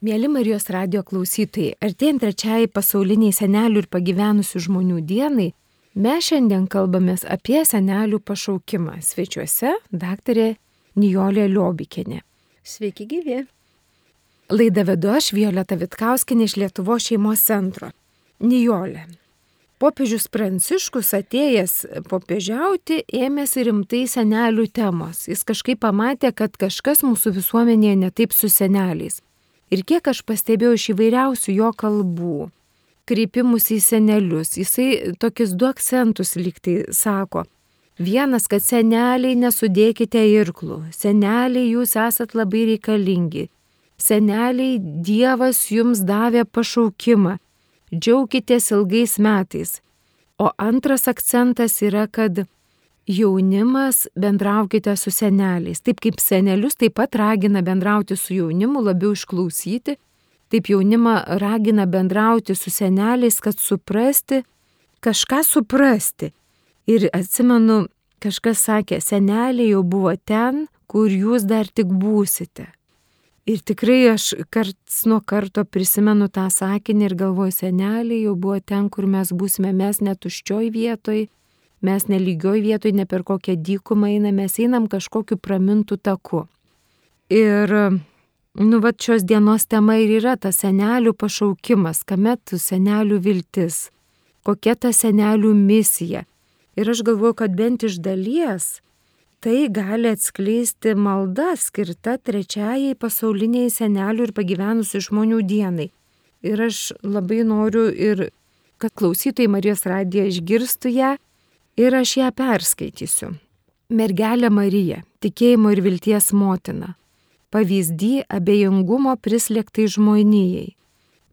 Mėly Marijos radio klausytojai, artėjant trečiai pasauliniai senelių ir pagyvenusių žmonių dienai, mes šiandien kalbamės apie senelių pašaukimą. Svečiuose daktarė Nijolė Liobikinė. Sveiki gyvi. Laidą vedu aš Violeta Vitkauskinė iš Lietuvo šeimos centro. Nijolė. Popiežius Pranciškus atėjęs popiežiauti ėmėsi rimtai senelių temos. Jis kažkaip pamatė, kad kažkas mūsų visuomenėje netaip su seneliais. Ir kiek aš pastebėjau iš įvairiausių jo kalbų, kreipimus į senelius, jisai tokius du akcentus liktai sako. Vienas, kad seneliai nesudėkite irklų, seneliai jūs esat labai reikalingi, seneliai Dievas jums davė pašaukimą, džiaukitės ilgais metais. O antras akcentas yra, kad jaunimas bendraukite su seneliais. Taip kaip senelius taip pat ragina bendrauti su jaunimu, labiau išklausyti, taip jaunimą ragina bendrauti su seneliais, kad suprasti, kažką suprasti. Ir atsimenu, kažkas sakė, seneliai jau buvo ten, kur jūs dar tik būsite. Ir tikrai aš karts nuo karto prisimenu tą sakinį ir galvoju, seneliai jau buvo ten, kur mes būsime, mes netuščioj vietoj, Mes nelygioj vietoj, ne per kokią dykumą einame, mes einam kažkokiu pramintų taku. Ir, nu, va, šios dienos tema ir yra tas senelių pašaukimas, kame tu senelių viltis, kokia ta senelių misija. Ir aš galvoju, kad bent iš dalies tai gali atskleisti malda skirta trečiajai pasauliniai senelių ir pagyvenusių žmonių dienai. Ir aš labai noriu ir kad klausytojai Marijos radiją išgirstų ją ir aš ją perskaitysiu. Mergelė Marija, tikėjimo ir vilties motina, pavyzdį abejingumo prislėgtai žmonijai.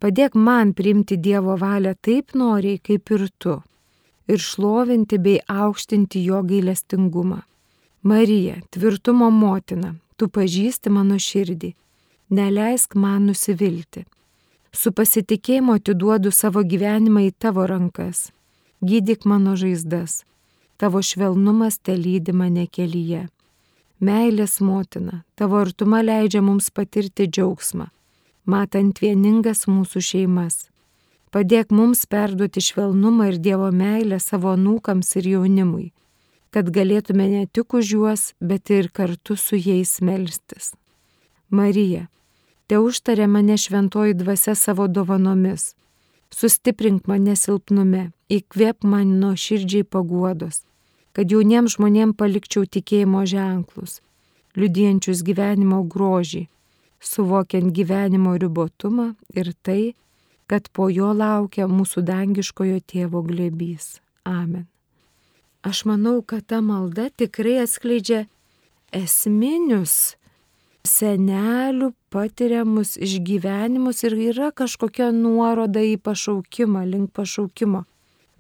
Padėk man priimti Dievo valią taip noriai kaip ir tu ir šlovinti bei aukštinti jo gailestingumą. Marija, tvirtumo motina, tu pažįsti mano širdį, neleisk man nusivilti. Su pasitikėjimu atiduodu savo gyvenimą į tavo rankas gydyk mano žaizdas, tavo švelnumas te lydi mane kelyje. Meilės motina, tavo artuma leidžia mums patirti džiaugsmą, matant vieningas mūsų šeimas. Padėk mums perduoti švelnumą ir Dievo meilę savo nūkams ir jaunimui, kad galėtume ne tik už juos, bet ir kartu su jais melstis. Marija, te užtarė mane šventoji dvasia savo dovanomis Sustiprink mane silpnume, įkvėp man nuo širdžiai paguodos, kad jauniems žmonėms palikčiau tikėjimo ženklus, liudijančius gyvenimo grožį, suvokiant gyvenimo ribotumą ir tai, kad po jo laukia mūsų dangiškojo tėvo glėbys. Amen. Aš manau, kad ta malda tikrai atskleidžia esminius senelių patiriamus išgyvenimus ir yra kažkokia nuoroda į pašaukimą, link pašaukimo.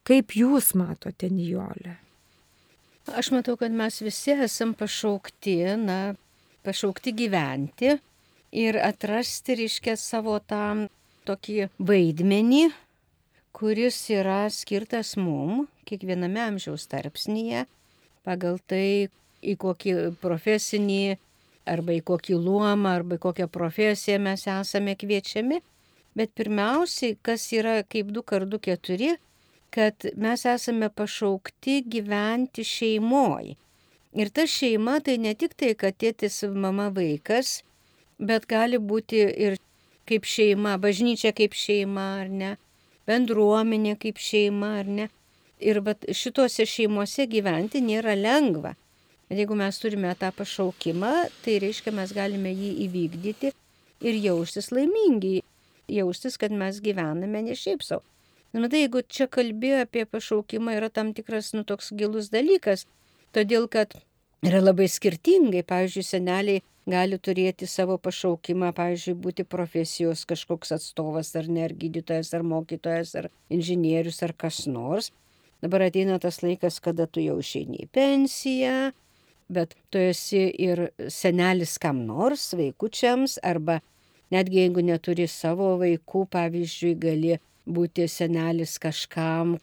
Kaip jūs matote, Nijolė? Aš matau, kad mes visi esam pašaukti, na, pašaukti gyventi ir atrasti, reiškia, savo tam tokį vaidmenį, kuris yra skirtas mum kiekviename amžiaus tarpsnyje, pagal tai, į kokį profesinį arba į kokį luomą, arba į kokią profesiją mes esame kviečiami. Bet pirmiausiai, kas yra kaip du kartu keturi, kad mes esame pašaukti gyventi šeimoji. Ir ta šeima tai ne tik tai, kad tėtis, mama, vaikas, bet gali būti ir kaip šeima, bažnyčia kaip šeima ar ne, bendruomenė kaip šeima ar ne. Ir šituose šeimuose gyventi nėra lengva. Bet jeigu mes turime tą pašaukimą, tai reiškia, mes galime jį įvykdyti ir jaustis laimingi, jaustis, kad mes gyvename ne šiaip savo. Matai, jeigu čia kalbėjo apie pašaukimą, yra tam tikras, nu, toks gilus dalykas, todėl kad yra labai skirtingai, pavyzdžiui, seneliai gali turėti savo pašaukimą, pavyzdžiui, būti profesijos kažkoks atstovas, ar ne, ar gydytojas, ar mokytojas, ar inžinierius, ar kas nors. Dabar ateina tas laikas, kada tu jau išeini į pensiją, bet tu esi ir senelis kam nors, vaikučiams, arba netgi jeigu neturi savo vaikų, pavyzdžiui, gali būti senelis kažkam,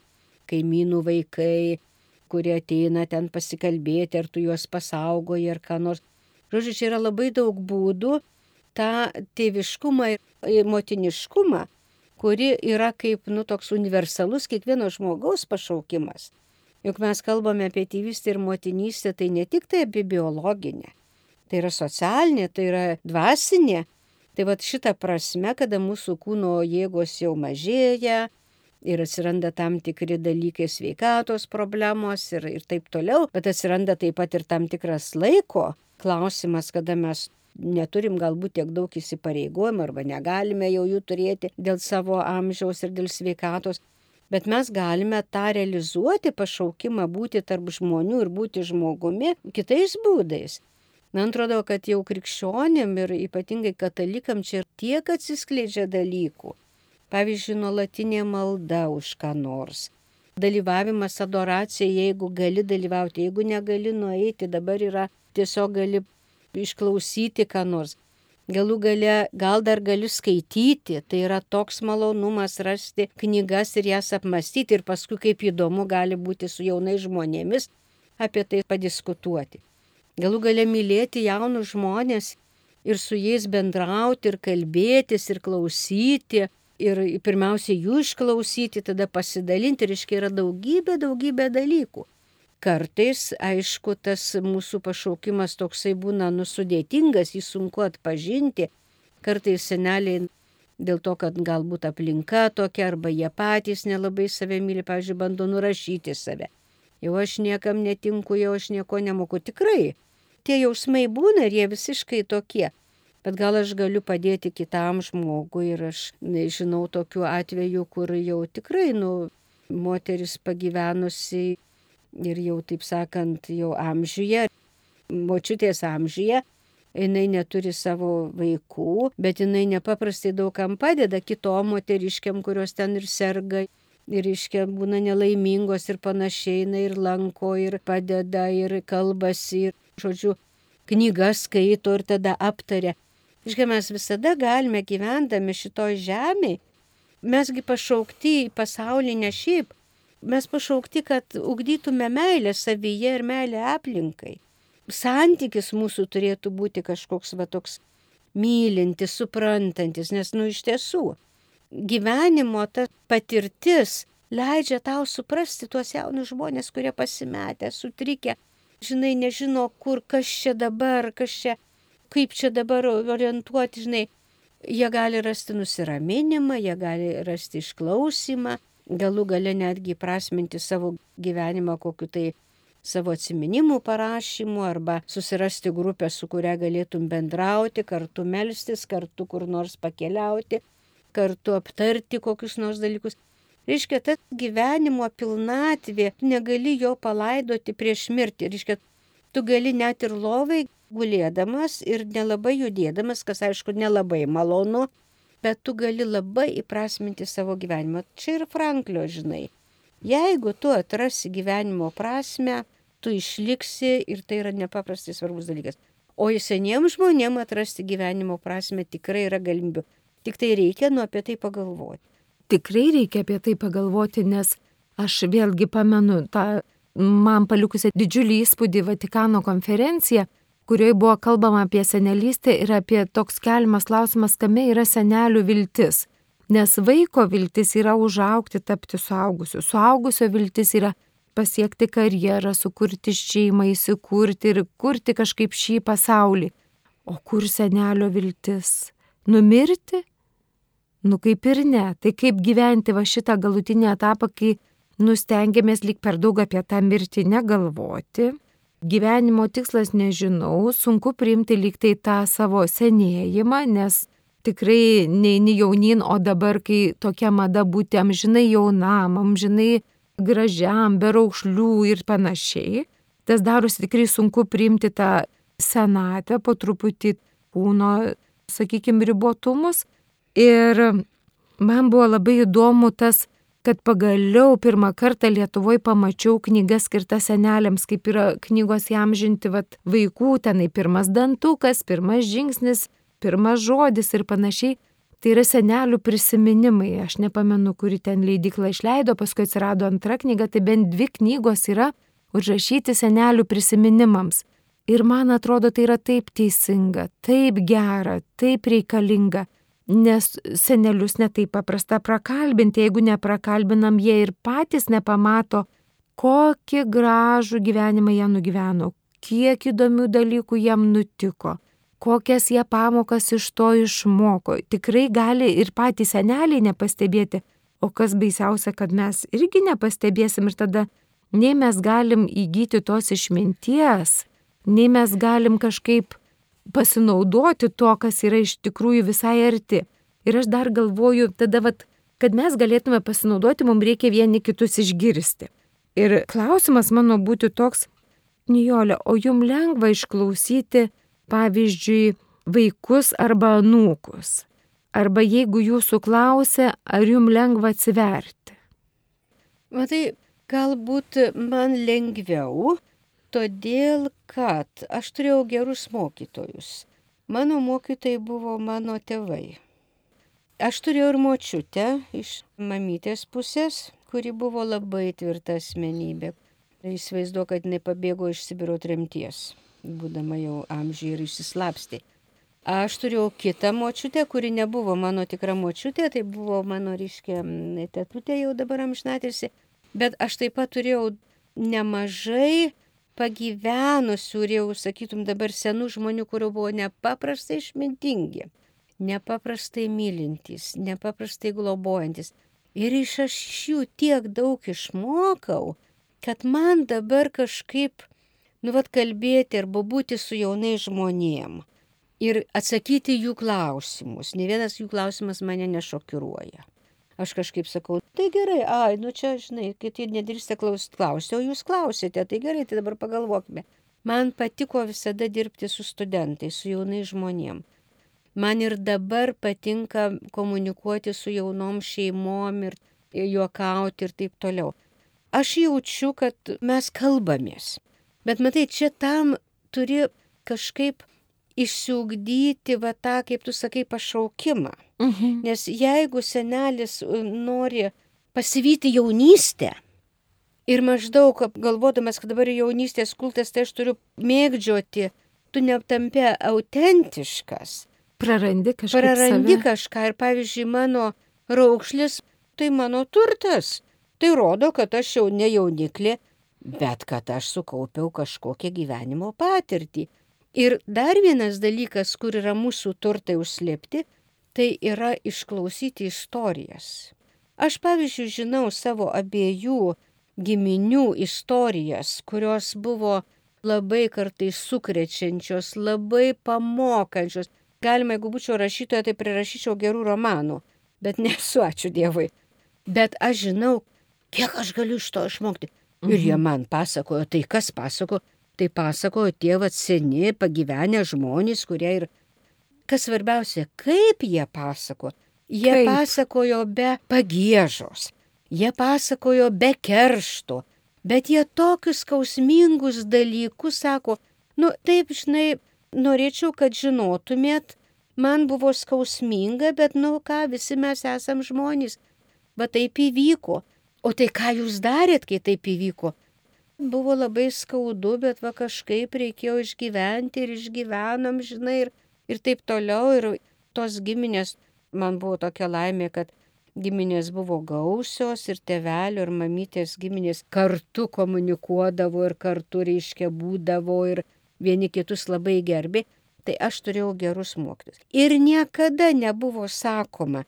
kaimynų vaikai, kurie ateina ten pasikalbėti, ar tu juos pasaugoji, ar ką nors. Žodžiu, čia yra labai daug būdų, tą tėviškumą ir motiniškumą, kuri yra kaip, nu, toks universalus kiekvieno žmogaus pašaukimas. Juk mes kalbame apie tėvystę ir motinystę, tai ne tik tai apie biologinę, tai yra socialinė, tai yra dvasinė. Tai va šitą prasme, kada mūsų kūno jėgos jau mažėja ir atsiranda tam tikri dalykai sveikatos problemos ir, ir taip toliau, bet atsiranda taip pat ir tam tikras laiko klausimas, kada mes neturim galbūt tiek daug įsipareigojimų arba negalime jau jų turėti dėl savo amžiaus ir dėl sveikatos. Bet mes galime tą realizuoti pašaukimą būti tarp žmonių ir būti žmogumi kitais būdais. Man atrodo, kad jau krikščionim ir ypatingai katalikam čia tiek atsiskleidžia dalykų. Pavyzdžiui, nuolatinė malda už ką nors. Dalyvavimas adoracija, jeigu gali dalyvauti, jeigu negali nueiti, dabar yra tiesiog gali išklausyti ką nors. Galų gale, gal dar galiu skaityti, tai yra toks malonumas rasti knygas ir jas apmastyti ir paskui kaip įdomu gali būti su jaunais žmonėmis apie tai padiskutuoti. Galų gale mylėti jaunus žmonės ir su jais bendrauti ir kalbėtis ir klausyti ir pirmiausia jų išklausyti, tada pasidalinti, reiškia yra daugybė, daugybė dalykų. Kartais, aišku, tas mūsų pašaukimas toksai būna nusudėtingas, jį sunku atpažinti. Kartais seneliai dėl to, kad galbūt aplinka tokia arba jie patys nelabai save myli, pavyzdžiui, bando nurašyti save. Jau aš niekam netinku, jau aš nieko nemoku. Tikrai, tie jausmai būna ir jie visiškai tokie. Bet gal aš galiu padėti kitam žmogui ir aš žinau tokių atvejų, kur jau tikrai, nu, moteris pagyvenusi ir jau, taip sakant, jau amžiuje, močiutės amžiuje, jinai neturi savo vaikų, bet jinai nepaprastai daugam padeda kitom moteriškiam, kurios ten ir serga. Ir iškia būna nelaimingos ir panašiai, jinai ir lanko, ir padeda, ir kalbasi, ir, žodžiu, knygas skaito ir tada aptaria. Iškia mes visada galime gyvendami šitoj žemėje, mesgi pašaukti į pasaulį ne šiaip, mes pašaukti, kad ugdytume meilę savyje ir meilę aplinkai. Santykis mūsų turėtų būti kažkoks va toks mylintis, suprantantis, nes, nu, iš tiesų, gyvenimo ta patirtis leidžia tau suprasti tuos jaunus žmonės, kurie pasimetę, sutrikę, žinai, nežino, kur, kas čia dabar, kas čia, kaip čia dabar orientuoti, žinai, jie gali rasti nusiraminimą, jie gali rasti išklausimą, galų gale netgi prasminti savo gyvenimą kokiu tai savo atminimų parašymu arba susirasti grupę, su kuria galėtum bendrauti, kartu melstis, kartu kur nors pakeliauti, kartu aptarti kokius nors dalykus. Reiškia, ta gyvenimo pilnatvė, negali jo palaidoti prieš mirtį. Reiškia, tu gali net ir lovai gulėdamas ir nelabai judėdamas, kas aišku nelabai malonu, bet tu gali labai įprasminti savo gyvenimą. Čia ir Franklio, žinai. Jeigu tu atrasi gyvenimo prasme, tu išliksi ir tai yra nepaprastai svarbus dalykas. O į seniems žmonėms atrasti gyvenimo prasme tikrai yra galimybių. Tik tai reikia nu apie tai pagalvoti. Tikrai reikia apie tai pagalvoti, nes aš vėlgi pamenu tą man palikusią didžiulį įspūdį Vatikano konferenciją, kurioje buvo kalbama apie senelystę ir apie toks keliamas klausimas, kame yra senelių viltis. Nes vaiko viltis yra užaukti, tapti suaugusiu. Suaugusio viltis yra pasiekti karjerą, sukurti šeimą, įsikurti ir kurti kažkaip šį pasaulį. O kur senelio viltis? Numirti? Nu kaip ir ne. Tai kaip gyventi va šitą galutinį etapą, kai nustengiamės lik per daug apie tą mirtį negalvoti, gyvenimo tikslas nežinau, sunku priimti lyg tai tą savo senėjimą, nes tikrai neini jaunin, o dabar, kai tokia mada būti amžinai jaunam, amžinai gražiam, be raukšlių ir panašiai, tas darosi tikrai sunku priimti tą senatvę, po truputį kūno, sakykime, ribotumus. Ir man buvo labai įdomu tas kad pagaliau pirmą kartą Lietuvoje pamačiau knygas skirtas seneliams, kaip yra knygos jam žinti vat, vaikų, tenai pirmas dantukas, pirmas žingsnis, pirmas žodis ir panašiai. Tai yra senelių prisiminimai. Aš nepamenu, kuri ten leidikla išleido, paskui atsirado antra knyga, tai bent dvi knygos yra užrašyti senelių prisiminimams. Ir man atrodo, tai yra taip teisinga, taip gera, taip reikalinga, nes senelius netai paprasta prakalbinti, jeigu neprakalbinam, jie ir patys nepamato, kokį gražų gyvenimą jie nugyveno, kiek įdomių dalykų jam nutiko, kokias jie pamokas iš to išmoko. Tikrai gali ir patys seneliai nepastebėti, o kas baisiausia, kad mes irgi nepastebėsim ir tada nei mes galim įgyti tos išminties, nei mes galim kažkaip pasinaudoti to, kas yra iš tikrųjų visai arti. Ir aš dar galvoju, tada, vat, kad mes galėtume pasinaudoti, mums reikia vieni kitus išgirsti. Ir klausimas mano būtų toks, Nijolė, o jum lengva išklausyti, pavyzdžiui, vaikus arba anūkus? Arba jeigu jūsų klausia, ar jum lengva atsiverti? Matai, galbūt man lengviau, todėl kad aš turėjau gerus mokytojus. Mano mokytojai buvo mano tėvai. Aš turėjau ir močiutę iš mamytės pusės, kuri buvo labai tvirta asmenybė. Įsivaizduoju, kad jinai pabėgo iš Sibiro tremties, būdama jau amžiai ir išsislapsti. Aš turėjau kitą močiutę, kuri nebuvo mano tikra močiutė, tai buvo mano ryškė tetutė jau dabar amžinatėsi, bet aš taip pat turėjau nemažai pagyvenusių ir jau, sakytum, dabar senų žmonių, kurio buvo nepaprastai išmintingi, nepaprastai mylintys, nepaprastai globojantis. Ir iš aš jų tiek daug išmokau, kad man dabar kažkaip, nu vad kalbėti arba būti su jaunai žmonėm ir atsakyti jų klausimus. Ne vienas jų klausimas mane nešokiruoja. Aš kažkaip sakau, tai gerai, ai, nu čia, žinai, kiti nedrįsta klausti, o jūs klausėte, tai gerai, tai dabar pagalvokime. Man patiko visada dirbti su studentais, su jaunai žmonėm. Man ir dabar patinka komunikuoti su jaunom šeimom ir juokauti ir taip toliau. Aš jaučiu, kad mes kalbamės. Bet matai, čia tam turi kažkaip išsiugdyti va tą, kaip tu sakai, pašaukimą. Mhm. Nes jeigu senelis e, nori pasivyti jaunystę ir maždaug galvodamas, kad dabar jaunystės kultas, tai aš turiu mėgdžioti, tu netampi autentiškas. Prarandi kažką. Prarandi save. kažką ir pavyzdžiui, mano raukšlis tai mano turtas. Tai rodo, kad aš jau ne jauniklė, bet kad aš sukaupiau kažkokią gyvenimo patirtį. Ir dar vienas dalykas, kur yra mūsų turtai užslėpti, tai yra išklausyti istorijas. Aš pavyzdžiui žinau savo abiejų giminių istorijas, kurios buvo labai kartais sukrečiančios, labai pamokančios. Galima, jeigu būčiau rašytoja, tai prirašyčiau gerų romanų, bet nesu, ačiū Dievui. Bet aš žinau, kiek aš galiu iš to išmokti. Ir jie mhm. man pasakojo, tai kas pasakojo, Tai pasakojo tėvas seni, pagyvenę žmonės, kurie ir... Kas svarbiausia, kaip jie pasako. Jie kaip? pasakojo be pagėžos, jie pasakojo be keršto, bet jie tokius skausmingus dalykus sako, nu taip, žinai, norėčiau, kad žinotumėt, man buvo skausminga, bet nu ką, visi mes esam žmonės. Va taip įvyko. O tai ką jūs darėt, kai taip įvyko? Buvo labai skaudu, bet va kažkaip reikėjo išgyventi ir išgyvenom, žinai, ir, ir taip toliau. Ir tos giminės, man buvo tokia laimė, kad giminės buvo gausios ir tevelio ir mamytės giminės kartu komunikuodavo ir kartu reiškia būdavo ir vieni kitus labai gerbė. Tai aš turėjau gerus mokytus. Ir niekada nebuvo sakoma,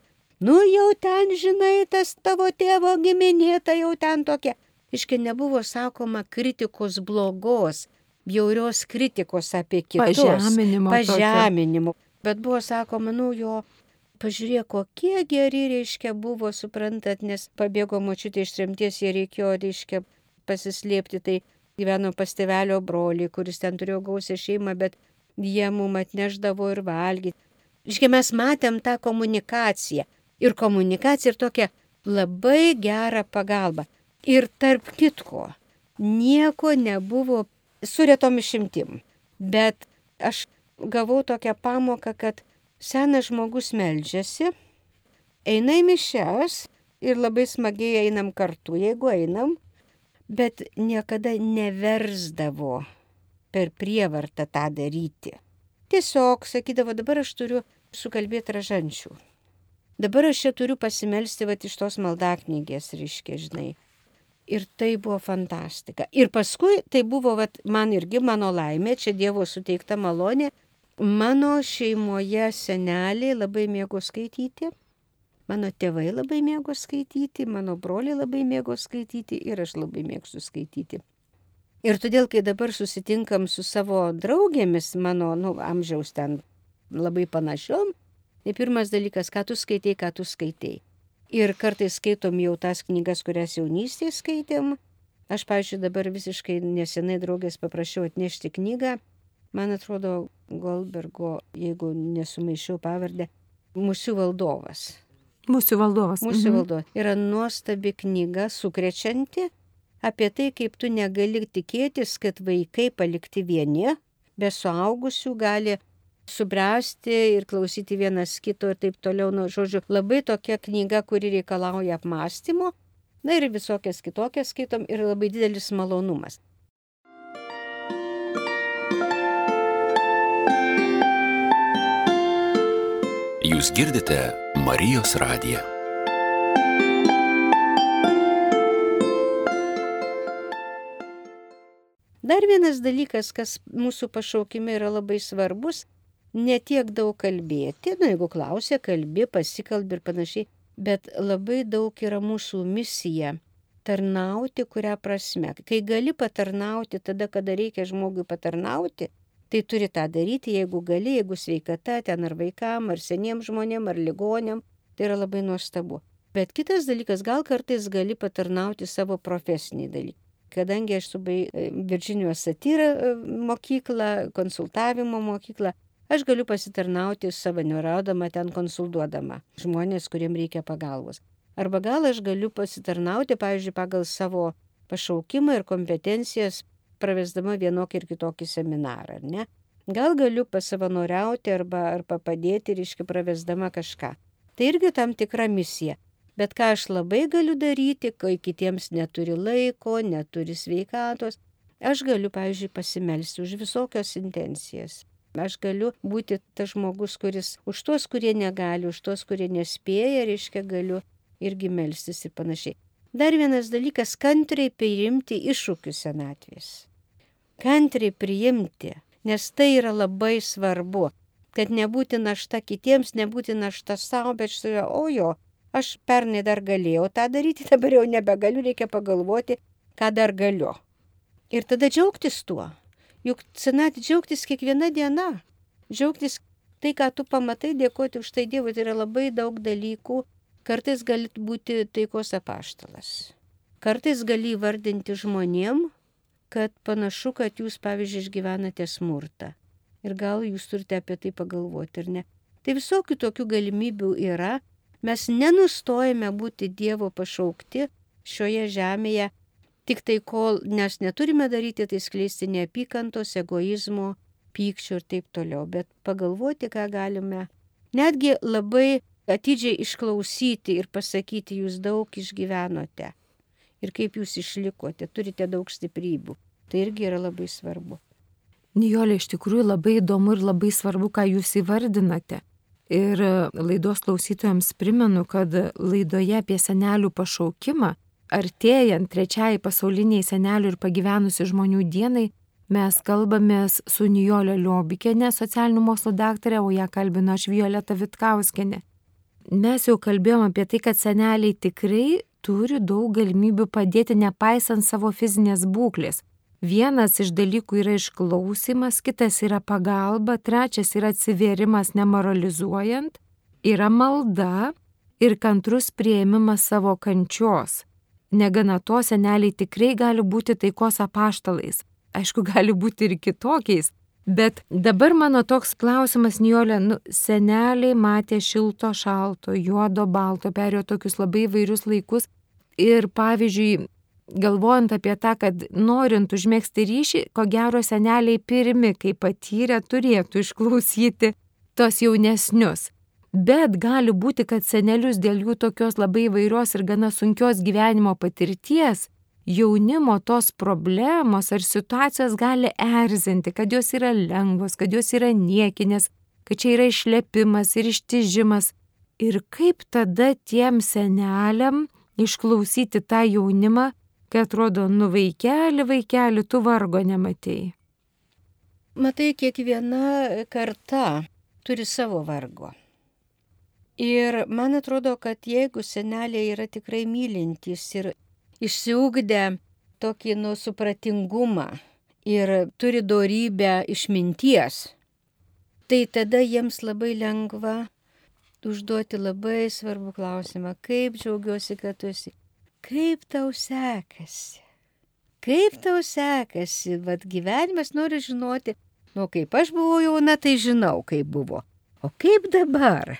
nu jau ten, žinai, tas tavo tėvo giminė, tai jau ten tokia. Iškia nebuvo sakoma kritikos blogos, bjaurios kritikos apie kitus. Pažeminimo. Pažeminimo. Bet buvo sakoma, nu jo, pažiūrėk, kokie geri, reiškia, buvo, suprantat, nes pabėgo močiutė iš tremties, jie reikėjo, reiškia, pasislėpti, tai gyveno pas tėvelio brolį, kuris ten turėjo gausią šeimą, bet jie mum atneždavo ir valgyti. Iškia, mes matėm tą komunikaciją. Ir komunikacija ir tokia labai gera pagalba. Ir tarp kitko, nieko nebuvo su retom išimtim. Bet aš gavau tokią pamoką, kad senas žmogus melžiasi, eina į mišes ir labai smagiai einam kartu, jeigu einam, bet niekada neversdavo per prievartą tą daryti. Tiesiog sakydavo, dabar aš turiu sukalbėti ražančių. Dabar aš čia turiu pasimelsti va iš tos maldaknygės, ryškiai, žinai. Ir tai buvo fantastika. Ir paskui tai buvo vat, man irgi mano laimė, čia Dievo suteikta malonė. Mano šeimoje seneliai labai mėgo skaityti. Mano tėvai labai mėgo skaityti, mano broliai labai mėgo skaityti ir aš labai mėgstu skaityti. Ir todėl, kai dabar susitinkam su savo draugėmis, mano nu, amžiaus ten labai panašiom, tai pirmas dalykas, ką tu skaitai, ką tu skaitai. Ir kartais skaitom jau tas knygas, kurias jaunystėje skaitėm. Aš, pavyzdžiui, dabar visiškai nesenai draugės paprašiau atnešti knygą. Man atrodo, Goldbergo, jeigu nesumaišiau pavardę, Musių valdovas. Mūsų valdovas. Mūsų mhm. valdovas. Yra nuostabi knyga, sukrečianti apie tai, kaip tu negali tikėtis, kad vaikai palikti vieni, be suaugusių gali subręsti ir klausyti vienas kito ir taip toliau. Nu, žodžiu, labai tokia knyga, kuri reikalauja apmąstymo. Na ir visokias kitokias skaitom ir labai didelis malonumas. Jūs girdite Marijos radiją. Dar vienas dalykas, kas mūsų pašaukime yra labai svarbus, ne tiek daug kalbėti, na jeigu klausia, kalbi, pasikalbi ir panašiai, bet labai daug yra mūsų misija tarnauti kurią prasme. Kai gali patarnauti tada, kada reikia žmogui patarnauti, Tai turi tą daryti, jeigu gali, jeigu sveikata ten ar vaikam, ar seniems žmonėm, ar ligonėm. Tai yra labai nuostabu. Bet kitas dalykas, gal kartais gali patarnauti savo profesinį dalyką. Kadangi aš subai e, Virginijos satyrą e, mokyklą, konsultavimo mokyklą, aš galiu pasitarnauti savanoriaudama ten konsultuodama žmonės, kuriem reikia pagalbos. Arba gal aš galiu pasitarnauti, pavyzdžiui, pagal savo pašaukimą ir kompetencijas pravesdama vienokį ir kitokį seminarą, ar ne? Gal galiu pasavanoriauti arba, arba padėti, reiškia, pravesdama kažką. Tai irgi tam tikra misija. Bet ką aš labai galiu daryti, kai kitiems neturi laiko, neturi sveikatos, aš galiu, pavyzdžiui, pasimelsti už visokios intencijas. Aš galiu būti tas žmogus, kuris už tuos, kurie negali, už tuos, kurie nespėja, reiškia, galiu irgi melstis ir panašiai. Dar vienas dalykas - kantriai priimti iššūkius senatvės. Kantriai priimti, nes tai yra labai svarbu, kad nebūti našta kitiems, nebūti našta savo, bet štai, o jo, aš pernai dar galėjau tą daryti, dabar jau nebegaliu, reikia pagalvoti, ką dar galiu. Ir tada džiaugtis tuo. Juk senat džiaugtis kiekviena diena. Džiaugtis tai, ką tu pamatai, dėkoti už tai Dievui, tai yra labai daug dalykų, Kartais gali būti taikos apaštalas. Kartais gali įvardinti žmonėm, kad panašu, kad jūs, pavyzdžiui, išgyvenate smurtą. Ir gal jūs turite apie tai pagalvoti ir ne. Tai visokių tokių galimybių yra. Mes nenustojame būti Dievo pašaukti šioje žemėje, tik tai kol, nes neturime daryti, tai skleisti neapykantos, egoizmo, pykčio ir taip toliau, bet pagalvoti, ką galime. Netgi labai atidžiai išklausyti ir pasakyti, jūs daug išgyvenote ir kaip jūs išlikote, turite daug stiprybių. Tai irgi yra labai svarbu. Nijolė, iš tikrųjų labai įdomu ir labai svarbu, ką jūs įvardinate. Ir laidos klausytojams primenu, kad laidoje apie senelių pašaukimą, artėjant trečiai pasauliniai senelių ir pagyvenusių žmonių dienai, mes kalbamės su Nijolė Liobikenė, socialinių mokslų daktarė, o ją kalbino aš Violeta Vitkauskenė mes jau kalbėjom apie tai, kad seneliai tikrai turi daug galimybių padėti nepaisant savo fizinės būklės. Vienas iš dalykų yra išklausimas, kitas yra pagalba, trečias yra atsivėrimas nemoralizuojant, yra malda ir kantrus prieimimas savo kančios. Negana to, seneliai tikrai gali būti taikos apaštalais. Aišku, gali būti ir kitokiais, Bet dabar mano toks klausimas, Niolė, nu, seneliai matė šilto, šalto, juodo, balto, perėjo tokius labai vairius laikus. Ir pavyzdžiui, galvojant apie tą, kad norint užmėgsti ryšį, ko gero seneliai pirmi, kai patyrė, turėtų išklausyti tos jaunesnius. Bet gali būti, kad senelius dėl jų tokios labai vairios ir gana sunkios gyvenimo patirties jaunimo tos problemos ar situacijos gali erzinti, kad jos yra lengvos, kad jos yra niekinės, kad čia yra išlepimas ir ištižimas. Ir kaip tada tiem seneliam išklausyti tą jaunimą, kai atrodo, nu vaikeli, vaikeli, tu vargo nematėjai. Matai, kiekviena karta turi savo vargo. Ir man atrodo, kad jeigu seneliai yra tikrai mylintys ir išsiugdę tokį nusupratingumą ir turi dorybę išminties, tai tada jiems labai lengva užduoti labai svarbų klausimą, kaip džiaugiuosi, kad tu esi, kaip tau sekasi, kaip tau sekasi, vad gyvenimas nori žinoti, nu kaip aš buvau jauna, tai žinau, kaip buvo, o kaip dabar?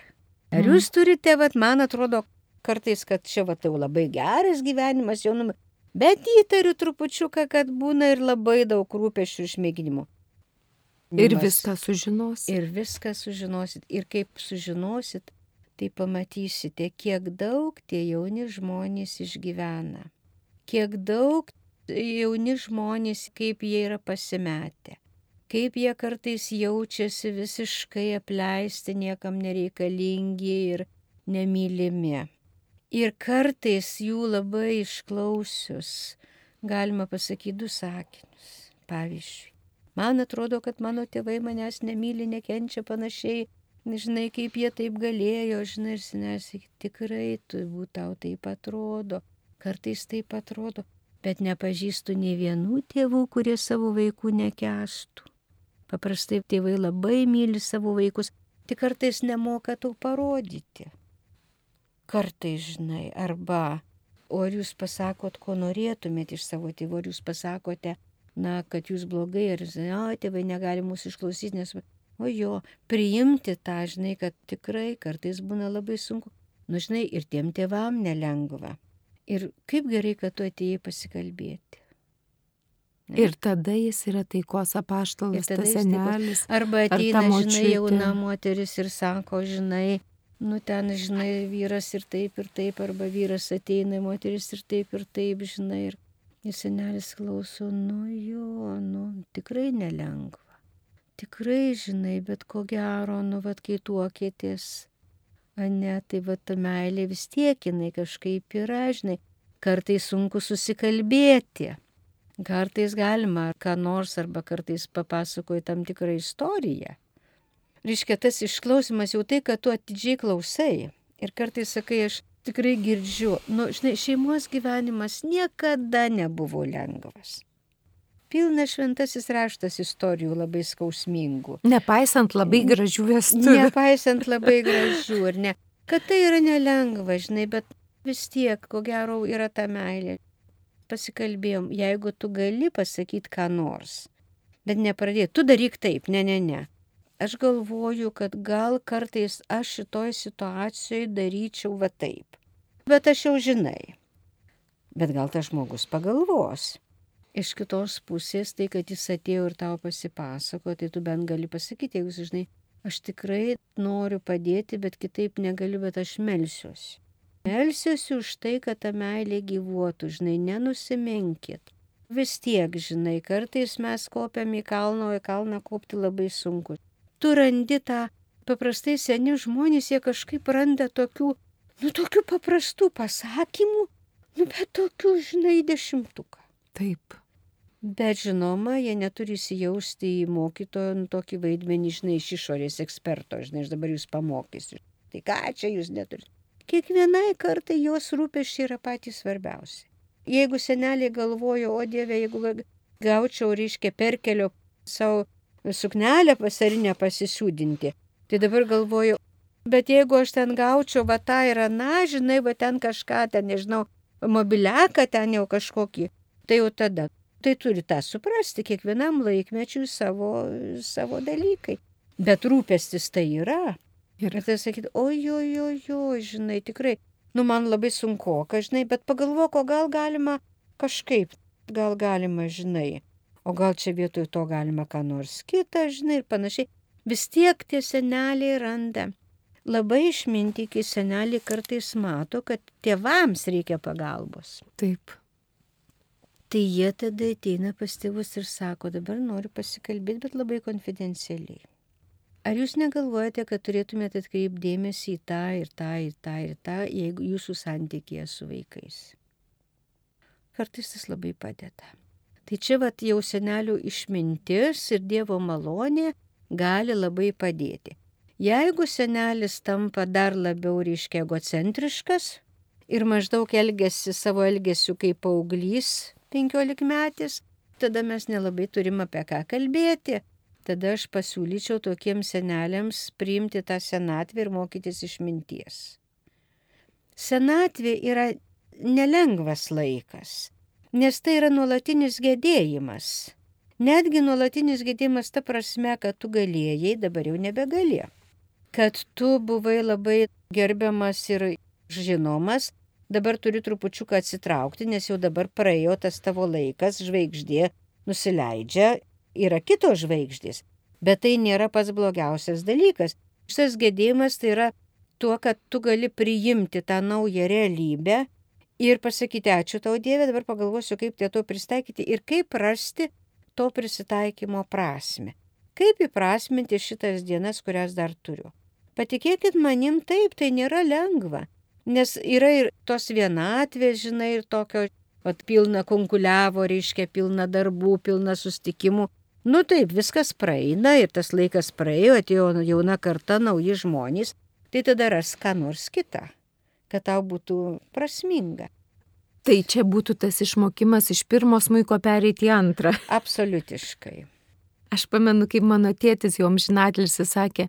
Ar mhm. jūs turite, vad man atrodo, kartais, kad čia va tai labai geras gyvenimas jaunumui, bet įtariu trupučiuką, kad būna ir labai daug rūpešių išmėginimų. Ir viską sužinosit. Ir viską sužinosit. Ir kaip sužinosit, tai pamatysite, kiek daug tie jauni žmonės išgyvena. Kiek daug jauni žmonės, kaip jie yra pasimetę. Kaip jie kartais jaučiasi visiškai apleisti, niekam nereikalingi ir nemylimi. Ir kartais jų labai išklausius galima pasakyti du sakinius. Pavyzdžiui, man atrodo, kad mano tėvai manęs nemyli, nekenčia panašiai, nežinai, kaip jie taip galėjo, žinai, ir senesi, tikrai turbūt tau taip atrodo, kartais taip atrodo, bet nepažįstu nei vienų tėvų, kurie savo vaikų nekestų. Paprastai tėvai labai myli savo vaikus, tik kartais nemoka to parodyti kartais, žinai, arba, o ar jūs pasakot, ko norėtumėt iš savo tėvų, ar jūs pasakote, na, kad jūs blogai, ar, o, tėvai negali mūsų išklausyti, nes, o jo, priimti tą, žinai, kad tikrai kartais būna labai sunku. Nu, žinai, ir tiem tėvam nelengva. Ir kaip gerai, kad tu atėjai pasikalbėti. Ir tada jis yra taikos apaštalas, tas senelis. Arba ateina, žinai, jauna moteris ir sako, žinai, nu ten, žinai, vyras ir taip ir taip, arba vyras ateina, moteris ir taip ir taip, žinai, ir, ir senelis klauso, nu jo, nu tikrai nelengva. Tikrai, žinai, bet ko gero, nu vad, kai tuokėtės, ne, tai vad ta meilė vis tiek jinai kažkaip yra, žinai, kartais sunku susikalbėti. Kartais galima ką nors arba kartais papasakoji tam tikrą istoriją reiškia, tas išklausimas jau tai, kad tu atidžiai klausai. Ir kartais sakai, aš tikrai girdžiu, nu, žinai, šeimos gyvenimas niekada nebuvo lengvas. Pilnas šventasis raštas istorijų labai skausmingų. Nepaisant labai gražių vestuvių. Nepaisant labai gražių, ar ne? Kad tai yra nelengva, žinai, bet vis tiek, ko gero, yra ta meilė. Pasikalbėjom, jeigu tu gali pasakyti ką nors, bet nepradėti, tu daryk taip, ne, ne, ne aš galvoju, kad gal kartais aš šitoj situacijoje daryčiau va taip. Bet aš jau žinai. Bet gal tas žmogus pagalvos. Iš kitos pusės tai, kad jis atėjo ir tau pasipasako, tai tu bent gali pasakyti, jeigu žinai, aš tikrai noriu padėti, bet kitaip negaliu, bet aš melsiuosi. Melsiuosi už tai, kad ta meilė gyvuotų, žinai, nenusimenkit. Vis tiek, žinai, kartais mes kopiam į kalną, o į kalną kopti labai sunku tu randi tą, paprastai seni žmonės, jie kažkaip randa tokių, nu tokių paprastų pasakymų, nu bet tokių, žinai, dešimtuką. Taip. Bet žinoma, jie neturi įsijausti į mokytojo nu, tokį vaidmenį, žinai, iš išorės eksperto, žinai, aš dabar jūs pamokysiu. Tai ką čia jūs neturite? Kiekvienai kartai jos rūpeščiai yra patys svarbiausi. Jeigu seneliai galvojo, o Dieve, jeigu gaučiau, reiškia, perkelio savo suknelę vasarinę pasisiūdinti. Tai dabar galvoju, bet jeigu aš ten gaučiau va tą ir aną, žinai, va ten kažką, ten nežinau, mobiliaką ten jau kažkokį, tai jau tada. Tai turi tą suprasti, kiekvienam laikmečiui savo, savo dalykai. Bet rūpestis tai yra. Ir tai sakyti, oi, žinai, tikrai, nu man labai sunku, ką žinai, bet pagalvok, o gal galima kažkaip, gal galima, žinai, o gal čia vietoj to galima ką nors kitą, žinai, ir panašiai. Vis tiek tie seneliai randa. Labai išmintikiai seneliai kartais mato, kad tėvams reikia pagalbos. Taip. Tai jie tada ateina pas tėvus ir sako, dabar noriu pasikalbėti, bet labai konfidencialiai. Ar jūs negalvojate, kad turėtumėte atkreipdėmėsi į tą ir tą ir tą ir tą, jeigu jūsų santykėje su vaikais? Kartais tas labai padeda. Tai čia vat jau senelių išmintis ir Dievo malonė gali labai padėti. Jeigu senelis tampa dar labiau ryškiai egocentriškas ir maždaug elgesi savo elgesiu kaip paauglys, penkiolikmetis, tada mes nelabai turim apie ką kalbėti. Tada aš pasiūlyčiau tokiems seneliams priimti tą senatvę ir mokytis išminties. Senatvė yra nelengvas laikas, nes tai yra nuolatinis gedėjimas. Netgi nuolatinis gedėjimas ta prasme, kad tu galėjai, dabar jau nebegali. Kad tu buvai labai gerbiamas ir žinomas, dabar turi trupučiuką atsitraukti, nes jau dabar praėjo tas tavo laikas, žvaigždė nusileidžia, yra kitos žvaigždės. Bet tai nėra pats blogiausias dalykas. Šitas gedėjimas tai yra tuo, kad tu gali priimti tą naują realybę ir pasakyti ačiū tau Dieve, dabar pagalvosiu, kaip tie to pristaikyti ir kaip rasti to prisitaikymo prasme. Kaip įprasminti šitas dienas, kurias dar turiu. Patikėkit manim, taip, tai nėra lengva. Nes yra ir tos vienatvės, žinai, ir tokio, at pilna konkuliavo, reiškia pilna darbų, pilna sustikimų. Nu taip, viskas praeina ir tas laikas praėjo, atėjo jauna karta, nauji žmonės, tai tada ras ką nors kitą, kad tau būtų prasminga. Tai čia būtų tas išmokimas iš pirmo smuiko pereiti į antrą. Absoliutiškai. Aš pamenu, kaip mano tėtis jau amžinatlis sakė,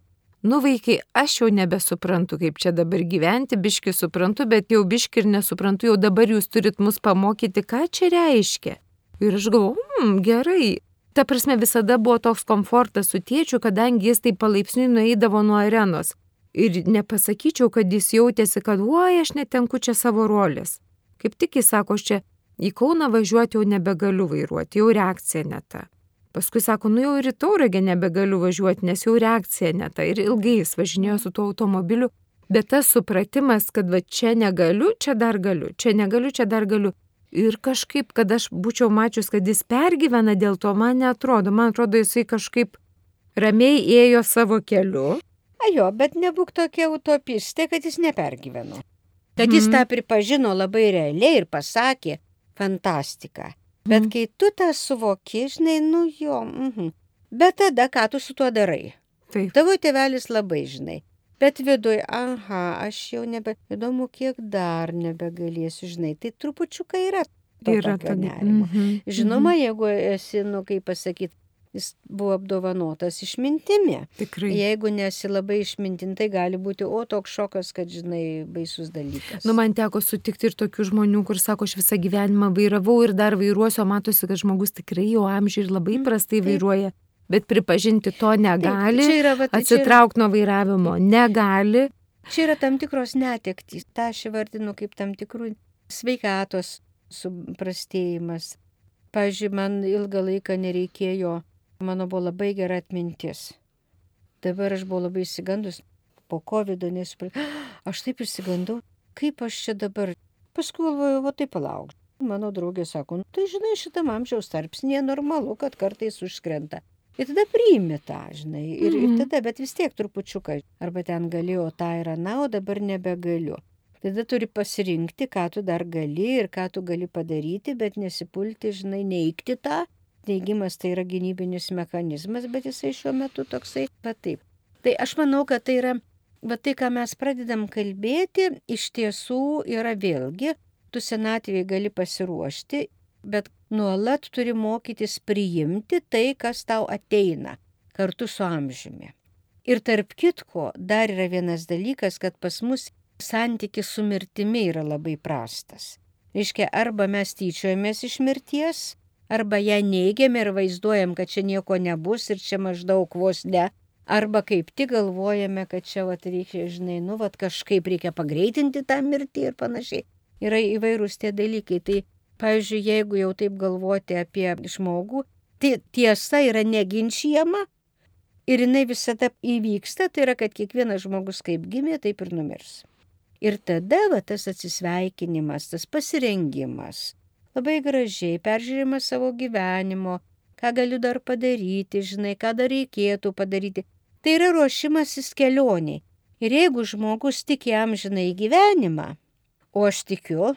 nu vaikai, aš jau nebesuprantu, kaip čia dabar gyventi, biški suprantu, bet jau biški ir nesuprantu, jau dabar jūs turit mus pamokyti, ką čia reiškia. Ir aš galvoju, hmm, gerai. Ta prasme, visada buvo toks komfortas su tėčiu, kadangi jis taip palaipsniui nueidavo nuo arenos. Ir nepasakyčiau, kad jis jautėsi, kad, oi, aš netenku čia savo rolės. Kaip tik jis sako, aš čia į Kauną važiuoti jau nebegaliu vairuoti, jau reakcija ne ta. Paskui sako, nu jau ir į tauragę nebegaliu važiuoti, nes jau reakcija ne ta. Ir ilgai jis važinėjo su tuo automobiliu. Bet tas supratimas, kad va čia negaliu, čia dar galiu, čia negaliu, čia dar galiu. Ir kažkaip, kad aš būčiau mačius, kad jis pergyvena dėl to, man netrodo. Man atrodo, jisai kažkaip ramiai ėjo savo keliu. Ajo, bet nebūk tokia utopistė, kad jis nepergyveno. Kad jis tą pripažino labai realiai ir pasakė, fantastika. Bet mm. kai tu tą suvoki, žinai, nu jo, mhm. bet tada ką tu su tuo darai? Taip. Tavo tėvelis labai žinai. Bet viduj, aha, aš jau nebe, įdomu, kiek dar nebegalėsiu, žinai, tai trupučiukai yra. Yra to nerimo. Mm -hmm. Žinoma, jeigu esi, nu, kaip pasakyti, jis buvo apdovanotas išmintimi. Tikrai. Jeigu nesi labai išmintintai, gali būti, o toks šokas, kad, žinai, baisus dalykas. Nu, man teko sutikti ir tokių žmonių, kur sako, aš visą gyvenimą vairavau ir dar vairuosiu, matosi, kad žmogus tikrai jau amžiai ir labai mm, prastai Taip. Bet pripažinti to negali, Taip, yra, va, atsitraukti nuo vairavimo negali. Čia yra tam tikros netektys. Ta aš įvardinu kaip tam tikrų sveikatos suprastėjimas. Pavyzdžiui, man ilgą laiką nereikėjo Mano buvo labai gera atmintis. Dabar aš buvau labai įsigandus po COVID, nesupratau, aš taip įsigandau, kaip aš čia dabar. Paskui galvoju, o tai palauk. Mano draugė sako, nu, tai žinai, šitam amžiaus tarpsnėje normalu, kad kartais užskrenta. Ir tada priimi tą, žinai. Ir, mm -hmm. ir mhm. tada, bet vis tiek trupučiuką. Arba ten galėjau tą ir aną, o dabar nebegaliu. Tada turi pasirinkti, ką tu dar gali ir ką tu gali padaryti, bet nesipulti, žinai, neikti tą, neigimas tai yra gynybinis mechanizmas, bet jisai šiuo metu toksai, va taip. Tai aš manau, kad tai yra, va tai, ką mes pradedam kalbėti, iš tiesų yra vėlgi, tu senatvėje gali pasiruošti, bet nuolat turi mokytis priimti tai, kas tau ateina kartu su amžiumi. Ir tarp kitko, dar yra vienas dalykas, kad pas mus santykis su mirtimi yra labai prastas. Reiškia, arba mes tyčiojamės iš mirties, arba ją neigiam ir vaizduojam, kad čia nieko nebus ir čia maždaug vos ne, arba kaip tik galvojame, kad čia vat reikia, žinai, nu, vat kažkaip reikia pagreitinti tą mirtį ir panašiai. Yra įvairūs tie dalykai. Tai, pavyzdžiui, jeigu jau taip galvoti apie žmogų, tai tiesa yra neginčiama ir jinai visada įvyksta, tai yra, kad kiekvienas žmogus kaip gimė, taip ir numirs. Ir tada va, tas atsisveikinimas, tas pasirengimas, labai gražiai, peržiūrimas savo gyvenimo, ką galiu dar padaryti, žinai, ką dar reikėtų padaryti. Tai yra ruošimasis kelioniai. Ir jeigu žmogus tiki amžinai gyvenimą, o aš tikiu,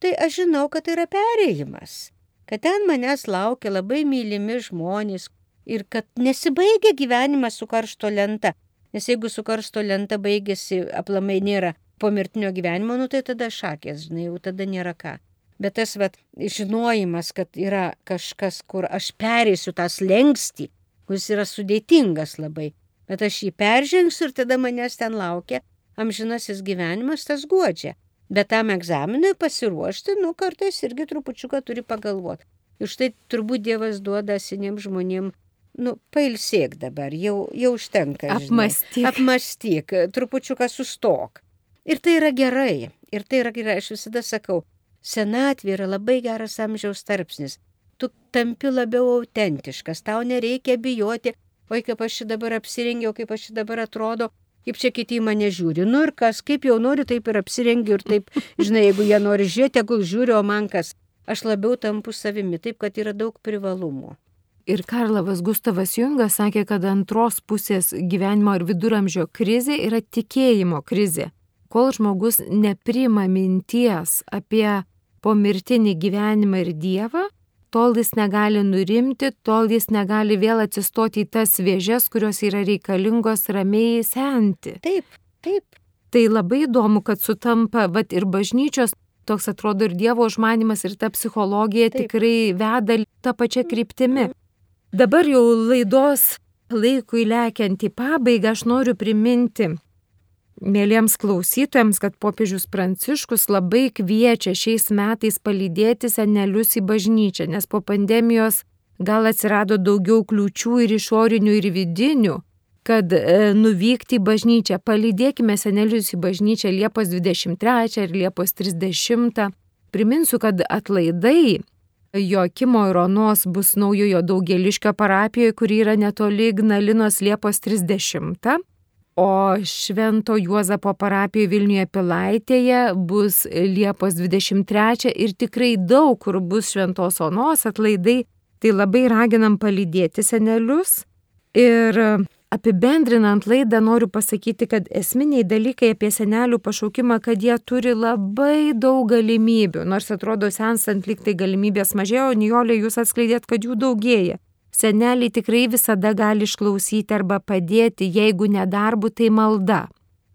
tai aš žinau, kad tai yra perėjimas, kad ten manęs laukia labai mylimi žmonės ir kad nesibaigia gyvenimas su karšto lenta. Nes jeigu su karšto lenta baigėsi, aplamai nėra pomirtinio gyvenimo, nu tai tada šakės, žinai, jau tada nėra ką. Bet tas vat, žinojimas, kad yra kažkas, kur aš perėsiu tą slengstį, kuris yra sudėtingas labai, bet aš jį peržengsiu ir tada manęs ten laukia amžinasis gyvenimas, tas godžia. Bet tam egzaminui pasiruošti, nu, kartais irgi trupučiuką turi pagalvoti. Ir štai turbūt Dievas duoda seniem žmonėm, nu, pailsėk dabar, jau, jau užtenka. Žinai. Apmastyk. Apmastyk, trupučiuką sustok. Ir tai yra gerai. Ir tai yra gerai. Aš visada sakau, senatvė yra labai geras amžiaus tarpsnis. Tu tampi labiau autentiškas, tau nereikia bijoti, oi kaip aš dabar apsirengiau, kaip aš dabar atrodo, kaip čia kiti į mane žiūri. Nu ir kas, kaip jau noriu, taip ir apsirengiu ir taip, žinai, jeigu jie nori žiūrėti, tegul žiūri, o man kas. Aš labiau tampu savimi, taip kad yra daug privalumų. Ir Karlavas Gustavas Jungas sakė, kad antros pusės gyvenimo ir viduramžio krizė yra tikėjimo krizė kol žmogus neprima minties apie pomirtinį gyvenimą ir Dievą, tol jis negali nurimti, tol jis negali vėl atsistoti į tas vėžes, kurios yra reikalingos ramiai senti. Taip, taip. Tai labai įdomu, kad sutampa vat, ir bažnyčios, toks atrodo ir Dievo užmanimas, ir ta psichologija taip. tikrai veda tą pačią kryptimį. Dabar jau laidos laikui lekiant į pabaigą aš noriu priminti mėlyms klausytojams, kad popiežius Pranciškus labai kviečia šiais metais palydėti senelius į bažnyčią, nes po pandemijos gal atsirado daugiau kliūčių ir išorinių, ir vidinių, kad e, nuvykti į bažnyčią. Palydėkime senelius į bažnyčią Liepos 23 ir Liepos 30. Priminsiu, kad atlaidai Joakimo ir Onos bus naujojo daugeliškio parapijoje, kuri yra netoli Ignalinos Liepos 30 o Švento Juozapo parapijoje Vilniuje Pilaitėje bus Liepos 23 ir tikrai daug kur bus Šventos Onos atlaidai, tai labai raginam palydėti senelius. Ir apibendrinant laidą noriu pasakyti, kad esminiai dalykai apie senelių pašaukimą, kad jie turi labai daug galimybių, nors atrodo sensant lyg tai galimybės mažėjo, Nijolė jūs atskleidėt, kad jų daugėja seneliai tikrai visada gali išklausyti arba padėti, jeigu nedarbu, tai malda.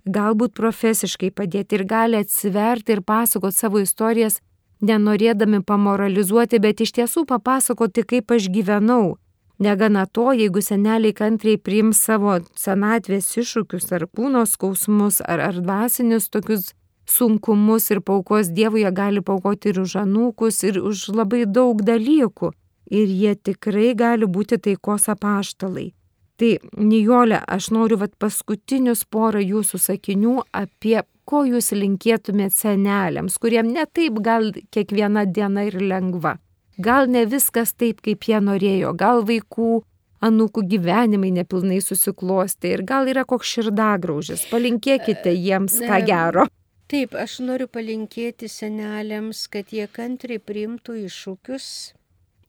Galbūt profesiškai padėti ir gali atsiverti ir pasakoti savo istorijas, nenorėdami pamoralizuoti, bet iš tiesų papasakoti, kaip aš gyvenau. Negana to, jeigu seneliai kantriai priims savo senatvės iššūkius ar kūno skausmus ar, ar dvasinius tokius sunkumus ir paukos Dievui, jie gali paukoti ir už anūkus, ir už labai daug dalykų ir jie tikrai gali būti taikos apaštalai. Tai, Nijolė, aš noriu vat paskutinius porą jūsų sakinių apie ko jūs linkėtumėt seneliams, kuriem netaip gal kiekviena diena ir lengva. Gal ne viskas taip, kaip jie norėjo, gal vaikų, anūkų gyvenimai nepilnai susiklosti ir gal yra koks širdagraužis. Palinkėkite jiems ką gero. Taip, aš noriu palinkėti seneliams, kad jie kantriai priimtų iššūkius,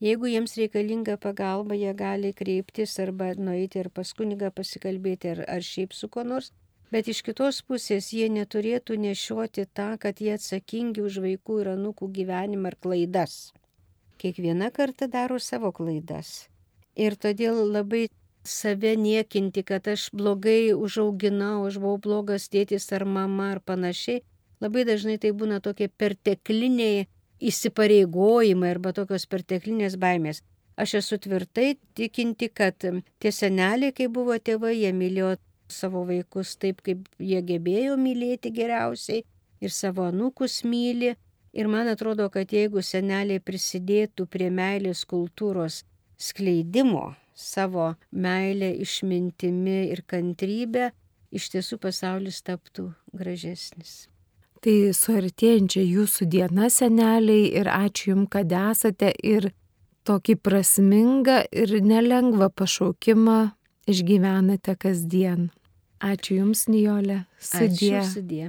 Jeigu jiems reikalinga pagalba, jie gali kreiptis arba nueiti ir pas kunigą pasikalbėti ar, ar šiaip su kuo nors. Bet iš kitos pusės jie neturėtų nešioti tą, kad jie atsakingi už vaikų ir anūkų gyvenimą ir klaidas. Kiekviena karta daro savo klaidas. Ir todėl labai save niekinti, kad aš blogai užauginau, aš buvau blogas tėtis ar mama ar panašiai. Labai dažnai tai būna tokie pertekliniai įsipareigojimai arba tokios perteklinės baimės. Aš esu tvirtai tikinti, kad tie seneliai, kai buvo tėvai, jie mylėjo savo vaikus taip, kaip jie gebėjo mylėti geriausiai ir savo anūkus myli. Ir man atrodo, kad jeigu seneliai prisidėtų prie meilės kultūros skleidimo, savo meilę išmintimi ir kantrybę, iš tiesų pasaulis taptų gražesnis. Tai suartėjančia jūsų diena, seneliai, ir ačiū Jums, kad esate ir tokį prasmingą ir nelengvą pašaukimą išgyvenate kasdien. Ačiū Jums, Nijolė. Sudie. Ačiū, sudie.